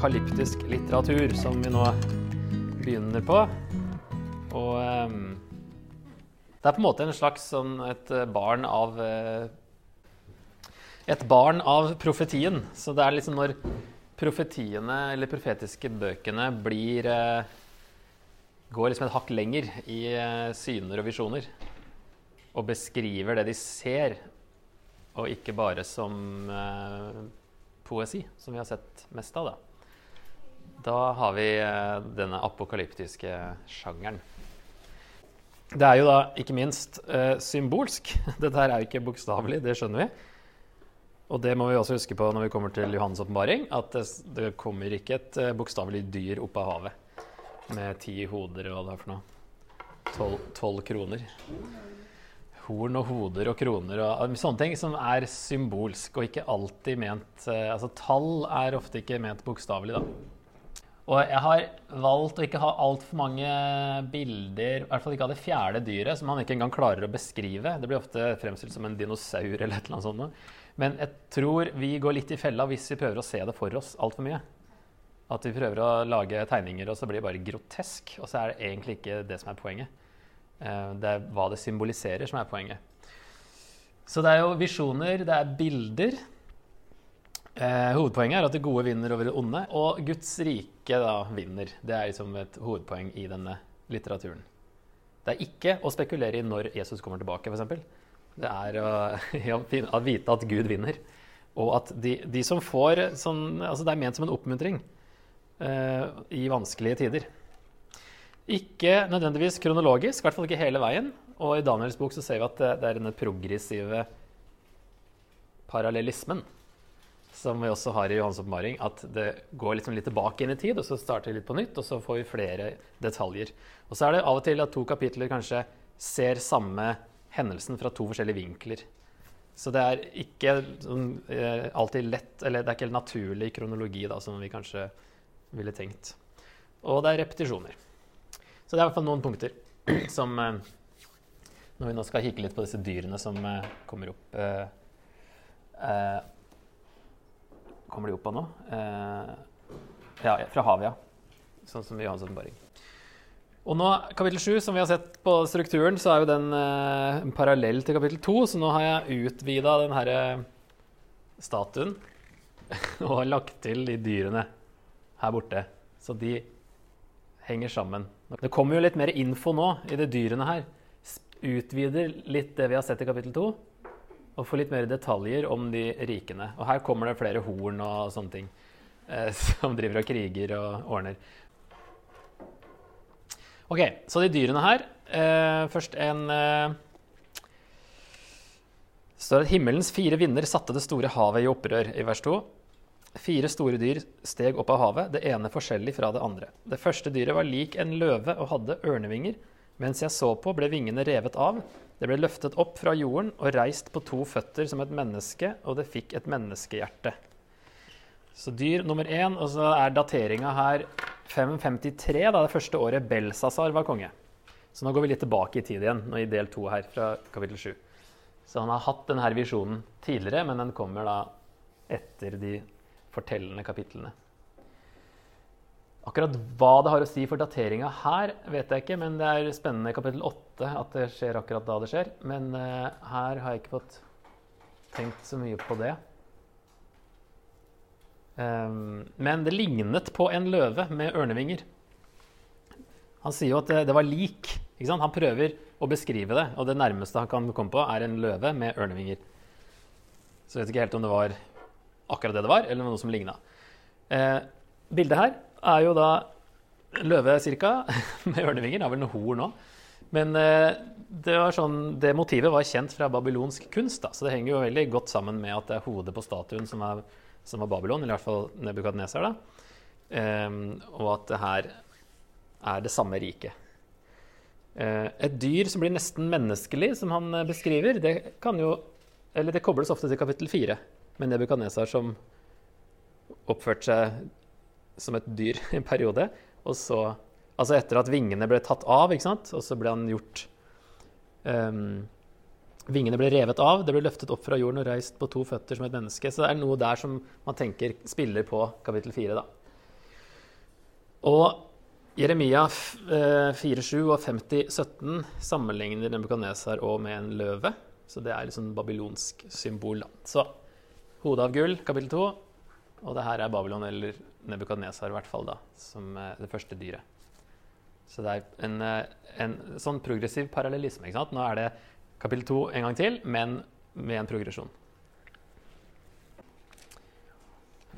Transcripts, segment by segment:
apokalyptisk litteratur, som vi nå begynner på. Og um, det er på en måte en slags sånn et barn av eh, Et barn av profetien. Så det er liksom når profetiene, eller profetiske bøkene, blir eh, Går liksom et hakk lenger i eh, syner og visjoner. Og beskriver det de ser, og ikke bare som eh, poesi, som vi har sett mest av. Da, da har vi eh, denne apokalyptiske sjangeren. Det er jo da ikke minst eh, symbolsk. Dette her er jo ikke bokstavelig, det skjønner vi. Og det må vi også huske på når vi kommer til Johannes' åpenbaring, at det, det, kommer ikke et eh, bokstavelig dyr opp av havet med ti hoder og hva det er for noe. Tolv kroner. Horn og hoder og kroner og sånne ting som er symbolsk og ikke alltid ment Altså tall er ofte ikke ment bokstavelig, da. Og jeg har valgt å ikke ha altfor mange bilder, i hvert fall ikke av det fjerde dyret, som han ikke engang klarer å beskrive. Det blir ofte fremstilt som en dinosaur eller et eller annet sånt. Men jeg tror vi går litt i fella hvis vi prøver å se det for oss altfor mye. At vi prøver å lage tegninger, og så blir det bare grotesk. Og så er det egentlig ikke det som er poenget. Eh, det er hva det symboliserer, som er poenget. Så det er jo visjoner, det er bilder. Eh, hovedpoenget er at det gode vinner over det onde, og Guds rike da vinner. Det er liksom et hovedpoeng i denne litteraturen. Det er ikke å spekulere i når Jesus kommer tilbake, f.eks. Det er å, ja, vite at Gud vinner. Og at de, de som får sånn Altså, det er ment som en oppmuntring. Eh, i vanskelige tider. Ikke nødvendigvis kronologisk, i hvert fall ikke hele veien. Og i Daniels bok så ser vi at det er denne progressive parallellismen som vi også har i Johans oppmaring, at det går liksom litt tilbake inn i tid, og så starter vi litt på nytt, og så får vi flere detaljer. Og så er det av og til at to kapitler kanskje ser samme hendelsen fra to forskjellige vinkler. Så det er ikke sånn, eh, alltid lett, eller det er ikke helt naturlig kronologi da, som vi kanskje ville tenkt. Og det er repetisjoner. Så det er i hvert fall noen punkter som eh, Når vi nå skal kikke litt på disse dyrene som eh, kommer opp Kommer de opp av nå? Eh, ja, fra havet, ja. Sånn som i Johans åpenbaring. Og nå, kapittel 7, som vi har sett på strukturen, så er jo den eh, en parallell til kapittel 2. Så nå har jeg utvida den herre statuen og har lagt til de dyrene her borte. Så de henger sammen. Det kommer jo litt mer info nå i de dyrene her. Utvider litt det vi har sett i kapittel 2, og få litt mer detaljer om de rikene. Og her kommer det flere horn og sånne ting eh, som driver og kriger og ordner. Ok, så de dyrene her. Eh, først en eh, står at himmelens fire vinder satte det store havet i opprør, i vers 2. Fire store dyr steg opp av havet, det ene forskjellig fra det andre. Det første dyret var lik en løve og hadde ørnevinger. Mens jeg så på, ble vingene revet av. Det ble løftet opp fra jorden og reist på to føtter som et menneske, og det fikk et menneskehjerte. Så dyr nummer én, og så er dateringa her 553, da det første året Belsazar var konge. Så nå går vi litt tilbake i tid igjen, nå i del to her fra kapittel 7. Så han har hatt denne visjonen tidligere, men den kommer da etter de fortellende kapitlene. Akkurat hva det har å si for dateringa her, vet jeg ikke, men det er spennende i kapittel 8 at det skjer akkurat da det skjer. Men uh, her har jeg ikke fått tenkt så mye på det. Um, men det lignet på en løve med ørnevinger. Han sier jo at det, det var lik. Han prøver å beskrive det, og det nærmeste han kan komme på, er en løve med ørnevinger. Så jeg vet ikke helt om det var akkurat det det var, eller noe som ligna. Uh, bildet her er jo da løve cirka, med ørnevinger. Har vel noen horn òg. Men eh, det, sånn, det, motivet var kjent fra babylonsk kunst, da, så det henger jo veldig godt sammen med at det er hodet på statuen som, er, som var Babylon, eller i hvert fall Nebukadneser. Um, og at det her er det samme riket. Uh, et dyr som blir nesten menneskelig, som han eh, beskriver, det kan jo Eller det kobles ofte til kapittel fire med Nebukadneser som oppførte seg som et dyr i en periode. Og så, altså etter at vingene ble tatt av, ikke sant? og så ble han gjort um, Vingene ble revet av, det ble løftet opp fra jorden og reist på to føtter som et menneske. Så det er noe der som man tenker spiller på kapittel 4, da. Og Jeremia 4,7 og 50,17 sammenligner Nebukadnesar òg med en løve. Så det er liksom babylonsk symbol. Så hodet av gull, kapittel 2. Og det her er Babylon, eller Nebukadnesar i hvert fall, da, som det første dyret. Så det er en, en sånn progressiv parallellisme. ikke sant? Nå er det kapittel 2 en gang til, men med en progresjon.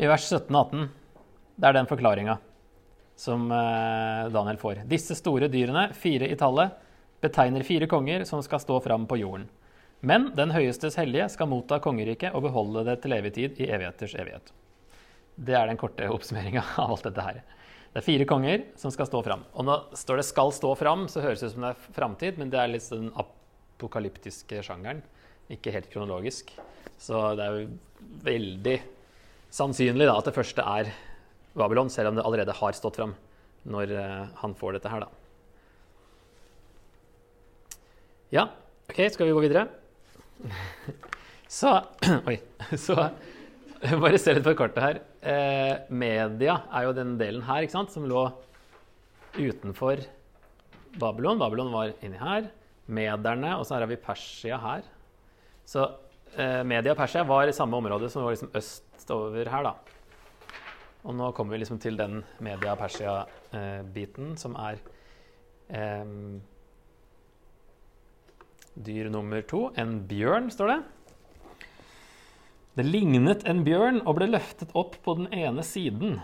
I vers 17 og 18 det er den forklaringa som eh, Daniel får. Disse store dyrene, fire i tallet, betegner fire konger som skal stå fram på jorden. Men den høyestes hellige skal motta kongeriket og beholde det til evig tid i evigheters evighet. Det er den korte oppsummeringa av alt dette her. Det er fire konger som skal stå fram. Og nå står det 'skal stå fram', så høres det ut som det er framtid, men det er litt den apokalyptiske sjangeren. Ikke helt kronologisk. Så det er jo veldig sannsynlig da, at det første er Babylon, selv om det allerede har stått fram når uh, han får dette her, da. Ja, OK, skal vi gå videre? så Oi. Så bare se litt på kortet her. Eh, media er jo den delen her ikke sant, som lå utenfor Babylon. Babylon var inni her mederne, og så her har vi Persia her. Så eh, Media og Persia var i samme område som var liksom østover her, da. Og nå kommer vi liksom til den Media-Persia-biten, eh, som er eh, dyr nummer to. En bjørn, står det. Det lignet en bjørn og ble løftet opp på den ene siden.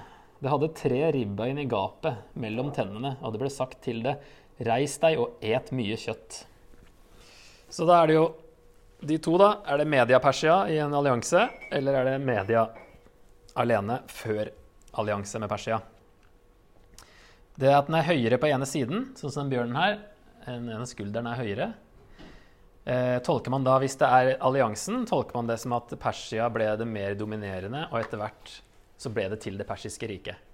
Det hadde tre ribbein i gapet mellom tennene, og det ble sagt til det, reis deg og et mye kjøtt. Så da er det jo de to, da. Er det Media-Persia i en allianse, eller er det Media alene før allianse med Persia? Det at den er høyere på ene siden, sånn som den bjørnen her, den ene skulderen er høyere, eh, tolker man da, hvis det er alliansen, tolker man det som at Persia ble det mer dominerende, og etter hvert så ble det til det persiske riket.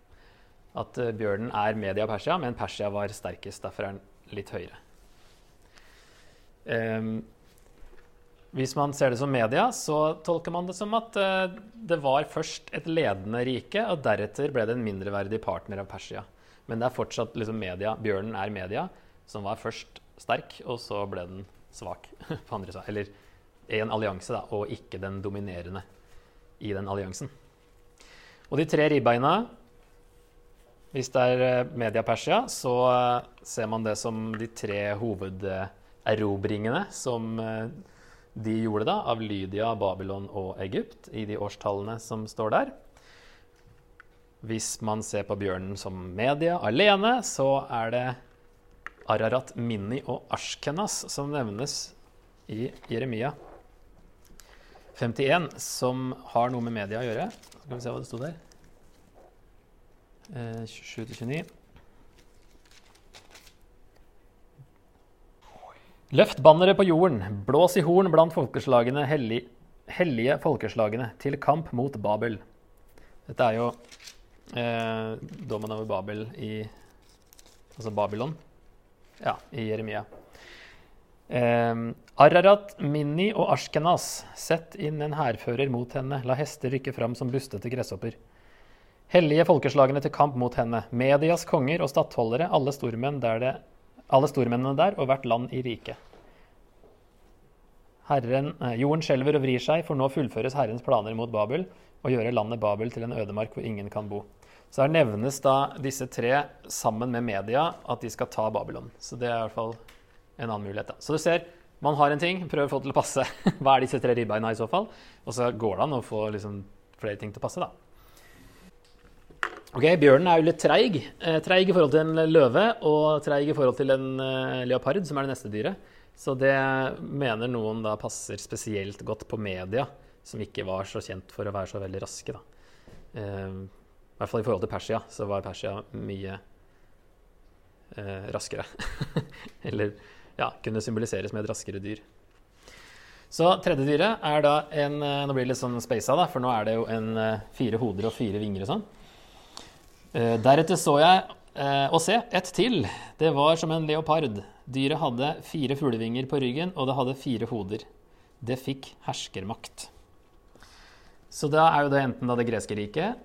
At eh, bjørnen er Media Persia, men Persia var sterkest. Derfor er den litt høyere. Um, hvis man ser det som media, så tolker man det som at uh, det var først et ledende rike, og deretter ble det en mindreverdig partner av Persia. Men det er fortsatt liksom media, bjørnen er media, som var først sterk, og så ble den svak på andre siden. Eller en allianse, da, og ikke den dominerende i den alliansen. Og de tre ribbeina Hvis det er eh, media Persia, så uh, ser man det som de tre hoved erobringene som eh, de gjorde da, av Lydia, Babylon og Egypt, i de årstallene som står der. Hvis man ser på bjørnen som media alene, så er det Ararat, Mini og Ashkenas som nevnes i Jeremia 51, som har noe med media å gjøre. Skal vi se hva det sto der. Eh, 27-29. Løft bannere på jorden, blås i horn blant folkeslagene, hellige, hellige folkeslagene, til kamp mot Babel. Dette er jo eh, dommen over Babel i Altså Babylon. Ja, i Jeremia. Eh, Ararat, Minni og Ashkenaz, sett inn en hærfører mot henne, la hester rykke fram som bustete gresshopper. Hellige folkeslagene til kamp mot henne, medias konger og stattholdere, alle stormenn der det alle stormennene der og hvert land i riket. Herren, eh, jorden skjelver og vrir seg, for nå fullføres Herrens planer mot Babel og gjøre landet Babel til en ødemark hvor ingen kan bo. Så her nevnes da disse tre sammen med media at de skal ta Babylon. Så det er i hvert fall en annen mulighet. da. Så du ser, man har en ting, prøver å få det til å passe. Hva er disse tre ribbeina i så fall? Og så går det an å få liksom flere ting til å passe, da. Ok, Bjørnen er jo litt treig. Eh, treig i forhold til en løve og treig i forhold til en eh, leopard, som er det neste dyret. Så det mener noen da passer spesielt godt på media, som ikke var så kjent for å være så veldig raske. da. Eh, I hvert fall i forhold til Persia, så var Persia mye eh, raskere. Eller ja, kunne symboliseres med et raskere dyr. Så tredje dyret er da en eh, Nå blir det litt sånn spasa, da, for nå er det jo en eh, fire hoder og fire vinger og sånn. Eh, deretter så jeg eh, og se, ett til. Det var som en leopard. Dyret hadde fire fuglevinger på ryggen, og det hadde fire hoder. det fikk herskermakt. Så da er jo det enten da det greske riket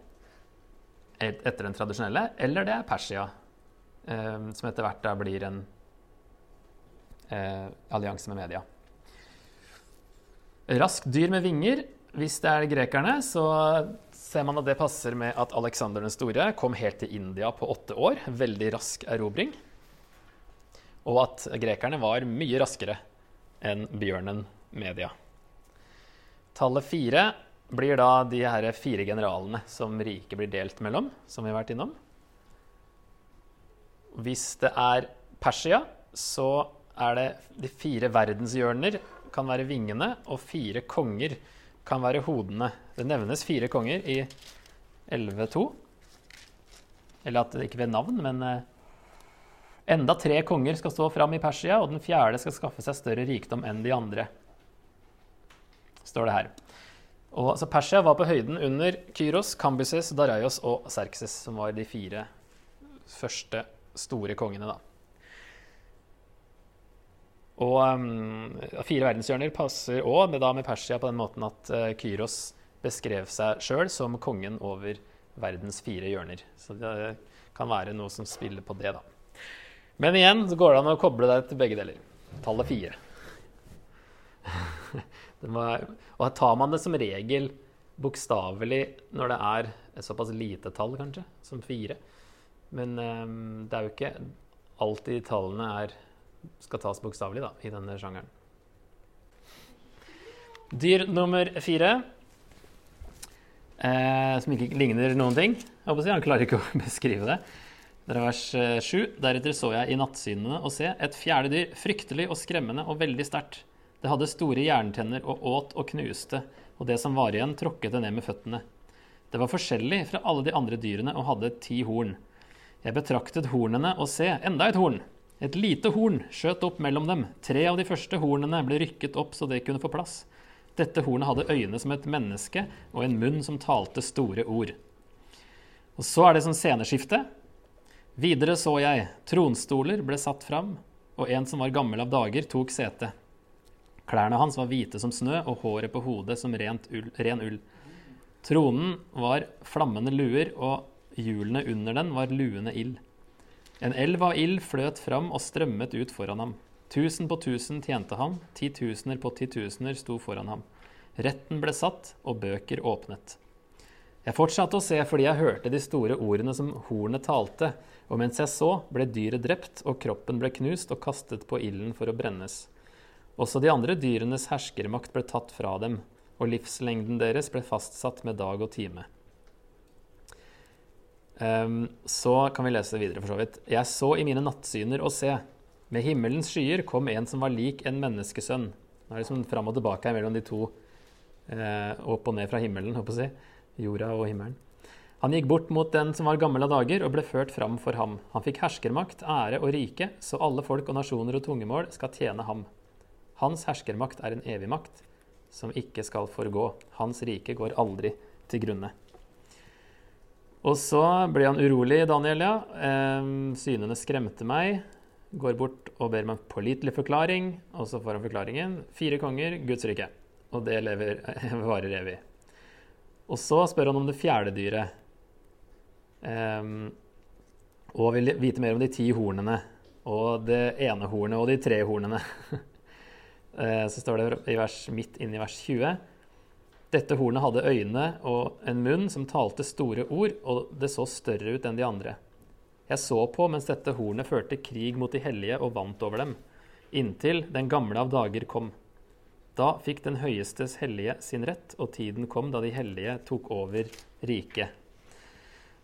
etter den tradisjonelle, eller det er Persia, eh, som etter hvert da blir en eh, allianse med media. Raskt dyr med vinger. Hvis det er grekerne, så ser man at det passer med at Aleksander den store kom helt til India på åtte år. Veldig rask erobring. Og at grekerne var mye raskere enn bjørnen Media. Tallet fire blir da de her fire generalene som riket blir delt mellom, som vi har vært innom. Hvis det er Persia, så er det de fire verdenshjørner kan være vingene, og fire konger kan være hodene. Det nevnes fire konger i 11.2. Eller at det ikke ved navn, men eh, enda tre konger skal stå fram i Persia, og den fjerde skal skaffe seg større rikdom enn de andre. Står det her. Og, så Persia var på høyden under Kyros, Kambises, Daraios og Serkses, som var de fire første store kongene, da. Og um, fire verdenshjørner passer òg med, med Persia på den måten at uh, Kyros beskrev seg sjøl som kongen over verdens fire hjørner. Så det kan være noe som spiller på det, da. Men igjen så går det an å koble deg til begge deler. Tallet fire. Var, og tar man det som regel bokstavelig når det er et såpass lite tall, kanskje, som fire. Men um, det er jo ikke alltid tallene er, skal tas bokstavelig i denne sjangeren. Dyr nummer fire, eh, som ikke ligner noen ting. Jeg håper Han klarer ikke å beskrive det. Det er vers eh, sju. Deretter så jeg i nattsynene og se et fjerde dyr, fryktelig og skremmende og veldig sterkt. Det hadde store jerntenner og åt og knuste, og det som var igjen, tråkket det ned med føttene. Det var forskjellig fra alle de andre dyrene og hadde ti horn. Jeg betraktet hornene og se, enda et horn. Et lite horn skjøt opp mellom dem. Tre av de første hornene ble rykket opp så det kunne få plass. Dette hornet hadde øyne som et menneske og en munn som talte store ord. Og Så er det som sceneskifte. Videre så jeg tronstoler ble satt fram, og en som var gammel av dager, tok sete. Klærne hans var hvite som snø, og håret på hodet som ull, ren ull. Tronen var flammende luer, og hjulene under den var luende ild. En elv av ild fløt fram og strømmet ut foran ham. Tusen på tusen tjente ham, titusener på titusener sto foran ham. Retten ble satt, og bøker åpnet. Jeg fortsatte å se fordi jeg hørte de store ordene som hornet talte, og mens jeg så, ble dyret drept, og kroppen ble knust og kastet på ilden for å brennes. Også de andre dyrenes herskermakt ble tatt fra dem, og livslengden deres ble fastsatt med dag og time. Um, så kan vi lese videre, for så vidt. Jeg så i mine nattsyner og se. Med himmelens skyer kom en som var lik en menneskesønn. Nå er det liksom fram og tilbake mellom de to eh, opp og ned fra himmelen, håper jeg. Jorda og himmelen. Han gikk bort mot den som var gammel av dager, og ble ført fram for ham. Han fikk herskermakt, ære og rike, så alle folk og nasjoner og tungemål skal tjene ham. Hans herskermakt er en evig makt som ikke skal forgå. Hans rike går aldri til grunne. Og så ble han urolig, Daniel, ja. synene skremte meg. Går bort og ber om en pålitelig forklaring, og så får han forklaringen. Fire konger, Guds rike. Og det lever, varer evig. Og så spør han om det fjerde dyret. Um, og vil vite mer om de ti hornene. Og det ene hornet og de tre hornene. Eh, så står det i vers, midt inne i vers 20 Dette hornet hadde øyne og en munn som talte store ord, og det så større ut enn de andre. Jeg så på mens dette hornet førte krig mot de hellige og vant over dem, inntil den gamle av dager kom. Da fikk den høyestes hellige sin rett, og tiden kom da de hellige tok over riket.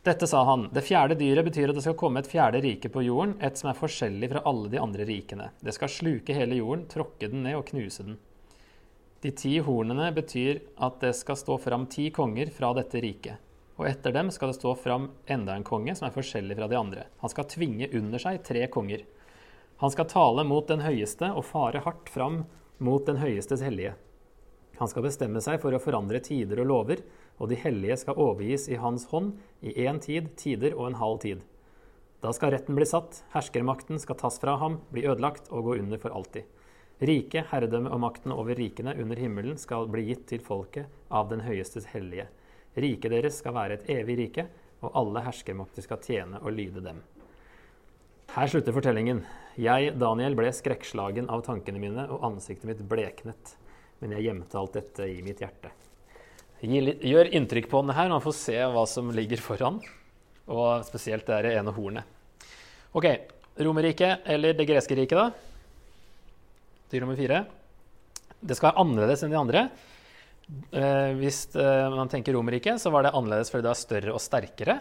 Dette sa han. Det fjerde dyret betyr at det skal komme et fjerde rike på jorden, et som er forskjellig fra alle de andre rikene. Det skal sluke hele jorden, tråkke den ned og knuse den. De ti hornene betyr at det skal stå fram ti konger fra dette riket. Og etter dem skal det stå fram enda en konge som er forskjellig fra de andre. Han skal tvinge under seg tre konger. Han skal tale mot den høyeste og fare hardt fram mot den høyestes hellige. Han skal bestemme seg for å forandre tider og lover, og de hellige skal overgis i hans hånd i én tid, tider og en halv tid. Da skal retten bli satt, herskermakten skal tas fra ham, bli ødelagt og gå under for alltid. Riket, herredømme og makten over rikene under himmelen skal bli gitt til folket av den høyestes hellige. Riket deres skal være et evig rike, og alle herskermakter skal tjene og lyde dem. Her slutter fortellingen. Jeg, Daniel, ble skrekkslagen av tankene mine, og ansiktet mitt bleknet. Men jeg gjemte alt dette i mitt hjerte. Gjør inntrykk på den her, man får se hva som ligger foran. Og spesielt det ene hornet. Ok, Romerriket, eller det greske riket, da. Dyr nummer fire. Det skal være annerledes enn de andre. Eh, hvis eh, man tenker Romerriket, så var det annerledes fordi det var større og sterkere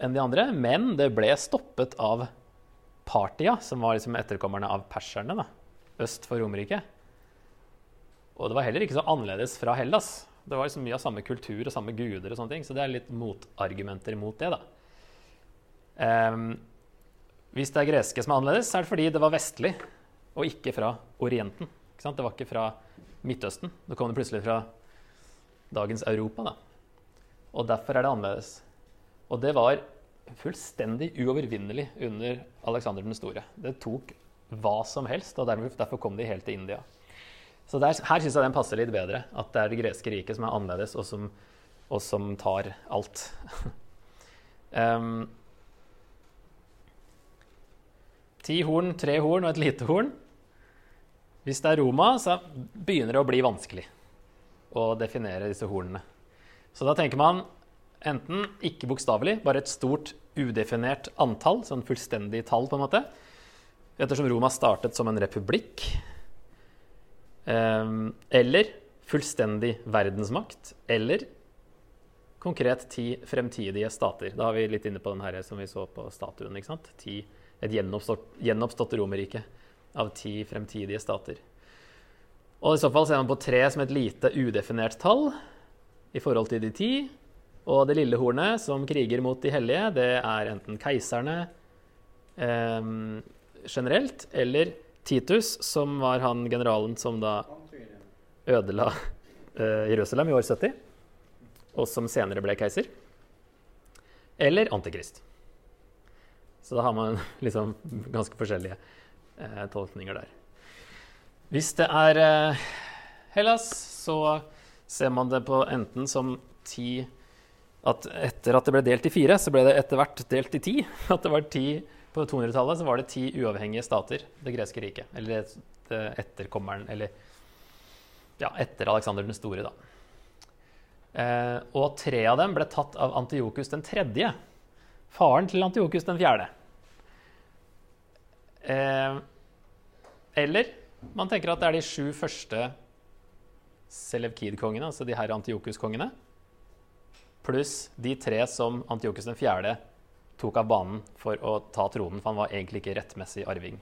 enn de andre. Men det ble stoppet av Partia, som var liksom etterkommerne av perserne da, øst for Romerriket. Og det var heller ikke så annerledes fra Hellas. Det var liksom mye av samme kultur og samme guder, og sånne ting, så det er litt motargumenter mot det. da. Um, hvis det er greske som er annerledes, så er det fordi det var vestlig og ikke fra Orienten. Ikke det var ikke fra Midtøsten. Nå kom det plutselig fra dagens Europa. Da. Og derfor er det annerledes. Og det var fullstendig uovervinnelig under Aleksander den store. Det tok hva som helst, og derfor kom de helt til India. Så der, her syns jeg den passer litt bedre. At det er det greske riket som er annerledes, og som, og som tar alt. um, ti horn, tre horn og et lite horn. Hvis det er Roma, så begynner det å bli vanskelig å definere disse hornene. Så da tenker man enten ikke bokstavelig, bare et stort udefinert antall, sånn fullstendig tall, på en måte. Ettersom Roma startet som en republikk. Ehm, eller fullstendig verdensmakt. Eller konkret ti fremtidige stater. Da har vi litt inne på den som vi så på statuen. ikke sant? Ti, et gjenoppstått, gjenoppstått Romerrike av ti fremtidige stater. Og I så fall ser man på tre som et lite udefinert tall i forhold til de ti. Og det lille hornet som kriger mot de hellige, det er enten keiserne eh, generelt, eller Titus, som var han generalen som da ødela eh, Jerusalem i år 70, og som senere ble keiser. Eller Antikrist. Så da har man liksom ganske forskjellige eh, tolkninger der. Hvis det er eh, Hellas, så ser man det på enten som ti At etter at det ble delt i fire, så ble det etter hvert delt i ti. At det var ti På 200-tallet så var det ti uavhengige stater, det greske riket. Eller etterkommeren Eller ja, etter Aleksander den store, da. Eh, og tre av dem ble tatt av Antiokus den tredje. Faren til Antiokus den fjerde. Eh, eller man tenker at det er de sju første Selevkid-kongene, altså de her Antiokus-kongene, pluss de tre som Antiokus den fjerde tok av banen for å ta tronen, for han var egentlig ikke rettmessig arving.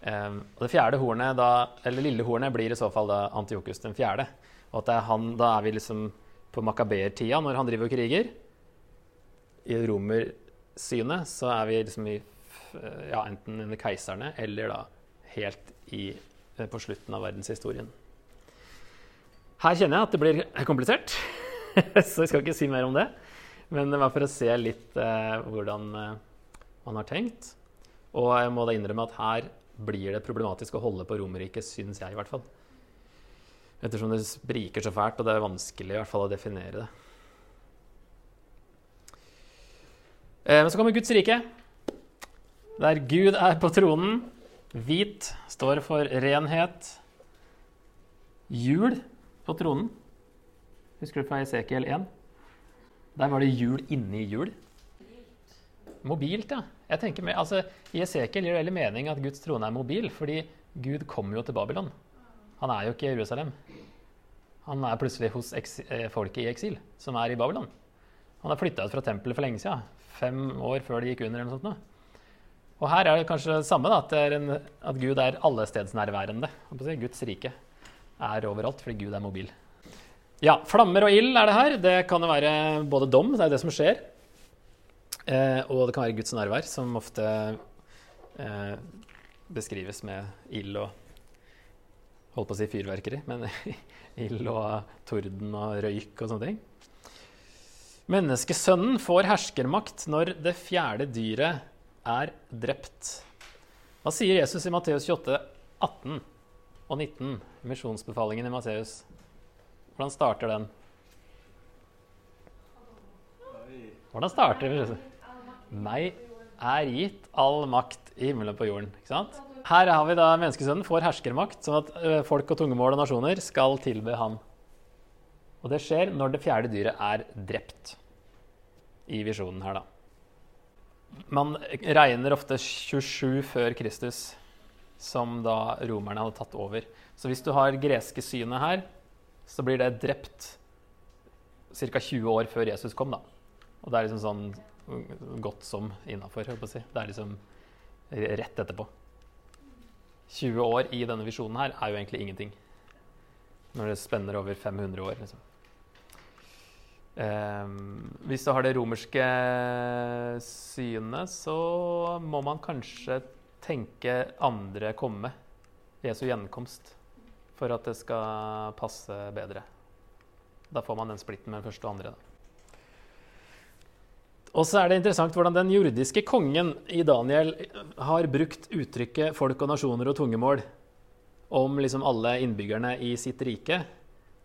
Um, og det fjerde hornet, da, eller lille hornet, blir i så fall da Antiokus den fjerde. Og at er han, da er vi liksom på makaber-tida, når han driver og kriger. I romersynet så er vi liksom i ja, enten under keiserne eller da helt i, eh, på slutten av verdenshistorien. Her kjenner jeg at det blir komplisert, så jeg skal ikke si mer om det. Men det var for å se litt eh, hvordan eh, man har tenkt. Og jeg må da innrømme at her blir det problematisk å holde på Romerriket, syns jeg i hvert fall. Ettersom det spriker så fælt, og det er vanskelig i hvert fall å definere det. Eh, men så kommer Guds rike der Gud er på tronen. Hvit står for renhet. Hjul på tronen. Husker du fra Esekiel 1? Der var det hjul inni hjul. Mobilt, ja. Jeg tenker altså, I Esekiel gir det veldig mening at Guds trone er mobil, fordi Gud kommer jo til Babylon. Han er jo ikke i Jerusalem. Han er plutselig hos eh, folket i eksil, som er i Babylon. Han har flytta ut fra tempelet for lenge siden. Fem år før det gikk under. eller noe sånt. Og her er det kanskje det samme, da, at, det en, at Gud er allestedsnærværende. Guds rike er overalt fordi Gud er mobil. Ja, flammer og ild er det her. Det kan jo være både dom, det er det som skjer, eh, og det kan være Guds nærvær, som ofte eh, beskrives med ild og Holdt på å si fyrverkeri, men ild og torden og røyk og sånne ting. Menneskesønnen får herskermakt når det fjerde dyret er drept. Hva sier Jesus i Matteus 28, 18 og 19? Misjonsbefalingen i Matteus. Hvordan starter den? Hvordan starter den? Meg er gitt all makt i himmelen på jorden. Ikke sant? Her har vi da menneskesønnen får herskermakt, sånn at folk og tungemål og nasjoner skal tilbe ham. Og det skjer når det fjerde dyret er drept. I visjonen her, da. Man regner ofte 27 før Kristus, som da romerne hadde tatt over. Så hvis du har greske synet her, så blir det drept ca. 20 år før Jesus kom, da. Og det er liksom sånn godt som innafor, si. Det er liksom rett etterpå. 20 år i denne visjonen her er jo egentlig ingenting. Når det spenner over 500 år, liksom. Um, hvis du har det romerske synet, så må man kanskje tenke andre komme. Jesu gjenkomst. For at det skal passe bedre. Da får man den splitten med den første og andre. Da. Og så er det interessant hvordan den jordiske kongen i Daniel har brukt uttrykket 'folk og nasjoner og tungemål' om liksom alle innbyggerne i sitt rike.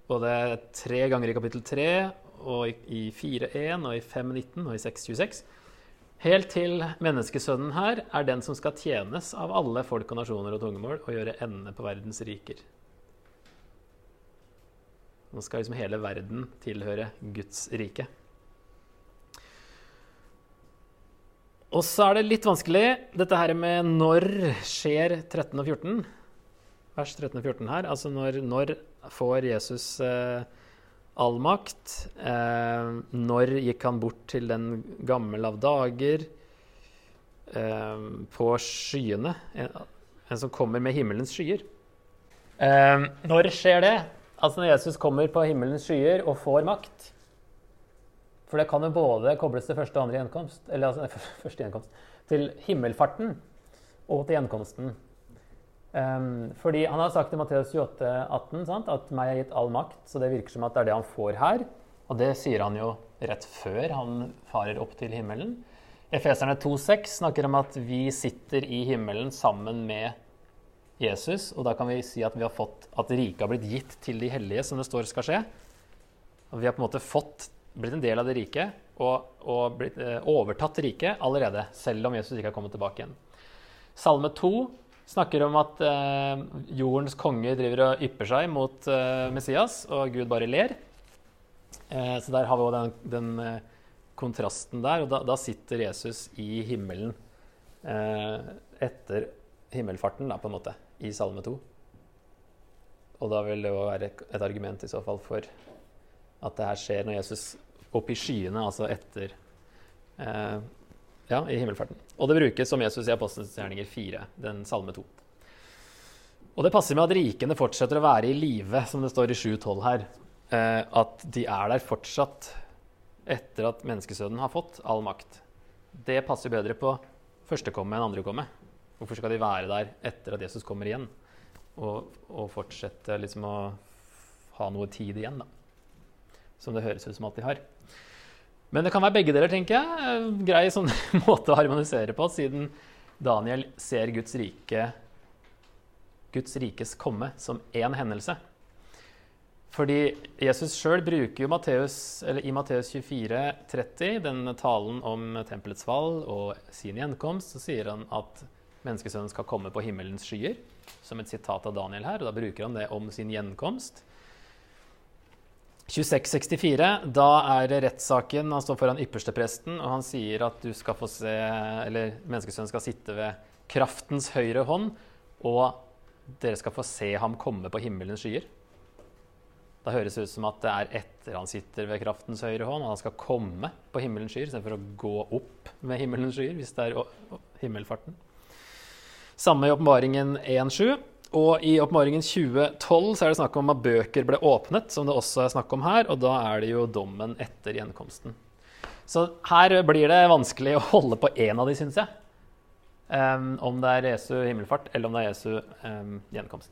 Både tre ganger i kapittel 3, og i 4.1, og i 5.19 og i 6.26. Helt til menneskesønnen her er den som skal tjenes av alle folk og nasjoner og tungemål og gjøre ende på verdens riker. Nå skal liksom hele verden tilhøre Guds rike. Og så er det litt vanskelig dette her med når skjer 13 og 14. Vers 13 og 14 her. Altså når, når får Jesus eh, all makt? Eh, når gikk han bort til den gammel av dager? Eh, på skyene. En, en, som kommer med himmelens skyer. Eh, når skjer det? Altså når Jesus kommer på himmelens skyer og får makt. For det kan jo både kobles til første og andre gjenkomst, eller altså, første gjenkomst, til himmelfarten og til gjenkomsten. Um, fordi han har sagt i Matteus 28, 18 sant, at 'meg er gitt all makt', så det virker som at det er det han får her. Og det sier han jo rett før han farer opp til himmelen. Efeserne 2,6 snakker om at vi sitter i himmelen sammen med Jesus. Og da kan vi si at vi har fått at riket har blitt gitt til de hellige, som det står skal skje. Og vi har på en måte fått blitt en del av det riket og, og blitt, eh, overtatt riket allerede, selv om Jesus ikke har kommet tilbake igjen. Salme 2 snakker om at eh, jordens konge driver og ypper seg mot eh, Messias, og Gud bare ler. Eh, så der har vi òg den, den eh, kontrasten der. Og da, da, sitter Jesus i himmelen eh, etter himmelfarten, da, på en måte, i Salme 2. Og da vil det jo være et argument i så fall for at det her skjer når Jesus opp i skyene, altså etter eh, Ja, i himmelfarten. Og det brukes som Jesus i Apostelens gjerninger 4, den salme 2. Og det passer med at rikene fortsetter å være i live, som det står i 7.12 her. Eh, at de er der fortsatt etter at menneskesønnen har fått all makt. Det passer bedre på førstekomme enn andrekomme. Hvorfor skal de være der etter at Jesus kommer igjen? Og, og fortsette liksom å ha noe tid igjen, da. Som det høres ut som at de har. Men det kan være begge deler, tenker jeg. Grei sånn måte å harmonisere på, siden Daniel ser Guds rike Guds rikes komme som én hendelse. Fordi Jesus sjøl bruker jo Matteus, i Matteus 24, 30, den talen om tempelets fall og sin gjenkomst, så sier han at menneskesønnen skal komme på himmelens skyer, som et sitat av Daniel her. og Da bruker han det om sin gjenkomst. 2664, da er det rettssaken. Han står foran ypperstepresten, og han sier at du skal få se, eller menneskesønnen skal sitte ved kraftens høyre hånd, og dere skal få se ham komme på himmelens skyer. Da høres det ut som at det er etter han sitter ved kraftens høyre hånd, og han skal komme på himmelens skyer istedenfor å gå opp med himmelens skyer, hvis det er himmelfarten. Samme i åpenbaringen 1.7. Og i åpenbaringen 2012 så er det snakk om at bøker ble åpnet, som det også er snakk om her, og da er det jo dommen etter gjenkomsten. Så her blir det vanskelig å holde på én av de, syns jeg. Um, om det er Jesu himmelfart eller om det er Jesu um, gjenkomst.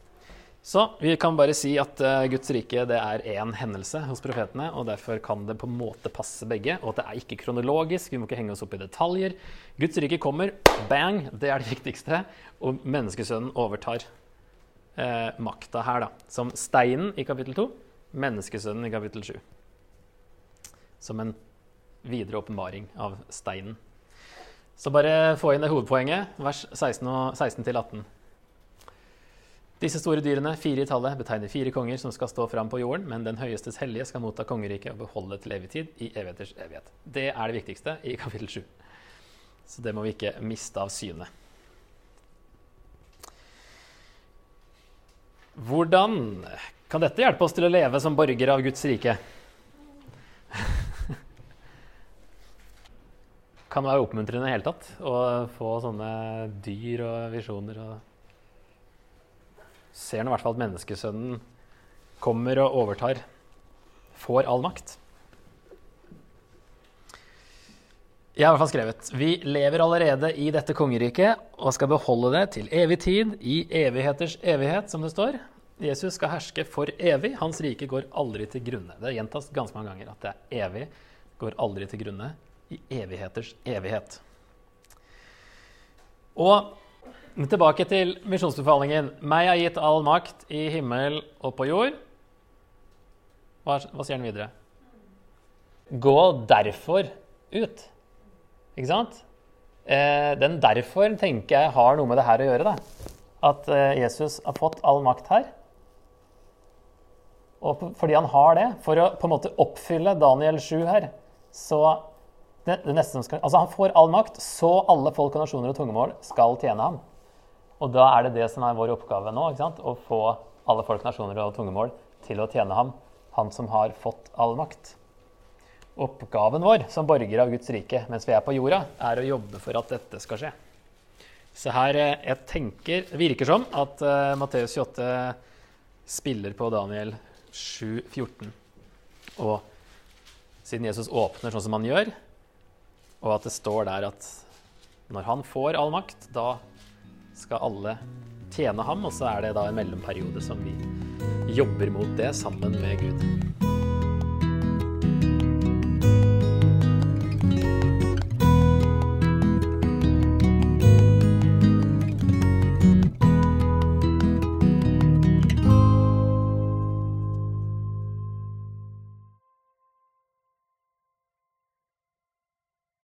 Så vi kan bare si at eh, Guds rike det er én hendelse hos profetene, og derfor kan det på en måte passe begge. Og at det er ikke kronologisk, vi må ikke henge oss opp i detaljer. Guds rike kommer, bang, det er det viktigste. Og menneskesønnen overtar eh, makta her, da. Som steinen i kapittel 2, menneskesønnen i kapittel 7. Som en videre åpenbaring av steinen. Så bare få inn det hovedpoenget, vers 16, og, 16 til 18. Disse store dyrene, fire i tallet, betegner fire konger som skal stå fram på jorden, men den høyestes hellige skal motta kongeriket og beholde til evig tid i evigheters evighet. Det er det viktigste i kapittel 7. Så det må vi ikke miste av syne. Hvordan kan dette hjelpe oss til å leve som borgere av Guds rike? kan være oppmuntrende i det hele tatt å få sånne dyr og visjoner. og ser nå i hvert fall at menneskesønnen kommer og overtar, får all makt. Jeg har i hvert fall skrevet Vi lever allerede i dette kongeriket og skal beholde det til evig tid, i evigheters evighet, som det står. Jesus skal herske for evig. Hans rike går aldri til grunne. Det gjentas ganske mange ganger at det er evig, går aldri til grunne. I evigheters evighet. Og Tilbake til misjonsbefalingen. Meg er gitt all makt i himmel og på jord. Hva, hva sier den videre? Gå derfor ut. Ikke sant? Eh, den derfor tenker jeg har noe med det her å gjøre. Da. At eh, Jesus har fått all makt her. Og fordi han har det, for å på en måte oppfylle Daniel 7 her, så det, det skal, altså Han får all makt, så alle folk og nasjoner og tungemål skal tjene ham. Og da er det det som er vår oppgave nå. Å få alle folk, nasjoner og tungemål til å tjene ham, han som har fått all makt. Oppgaven vår som borgere av Guds rike mens vi er på jorda, er å jobbe for at dette skal skje. Så her eh, jeg tenker, virker som at uh, Matteus 28 spiller på Daniel 7, 14. Og siden Jesus åpner sånn som han gjør, og at det står der at når han får all makt, da skal alle tjene ham, og så er det da en mellomperiode som vi jobber mot det sammen med Gud.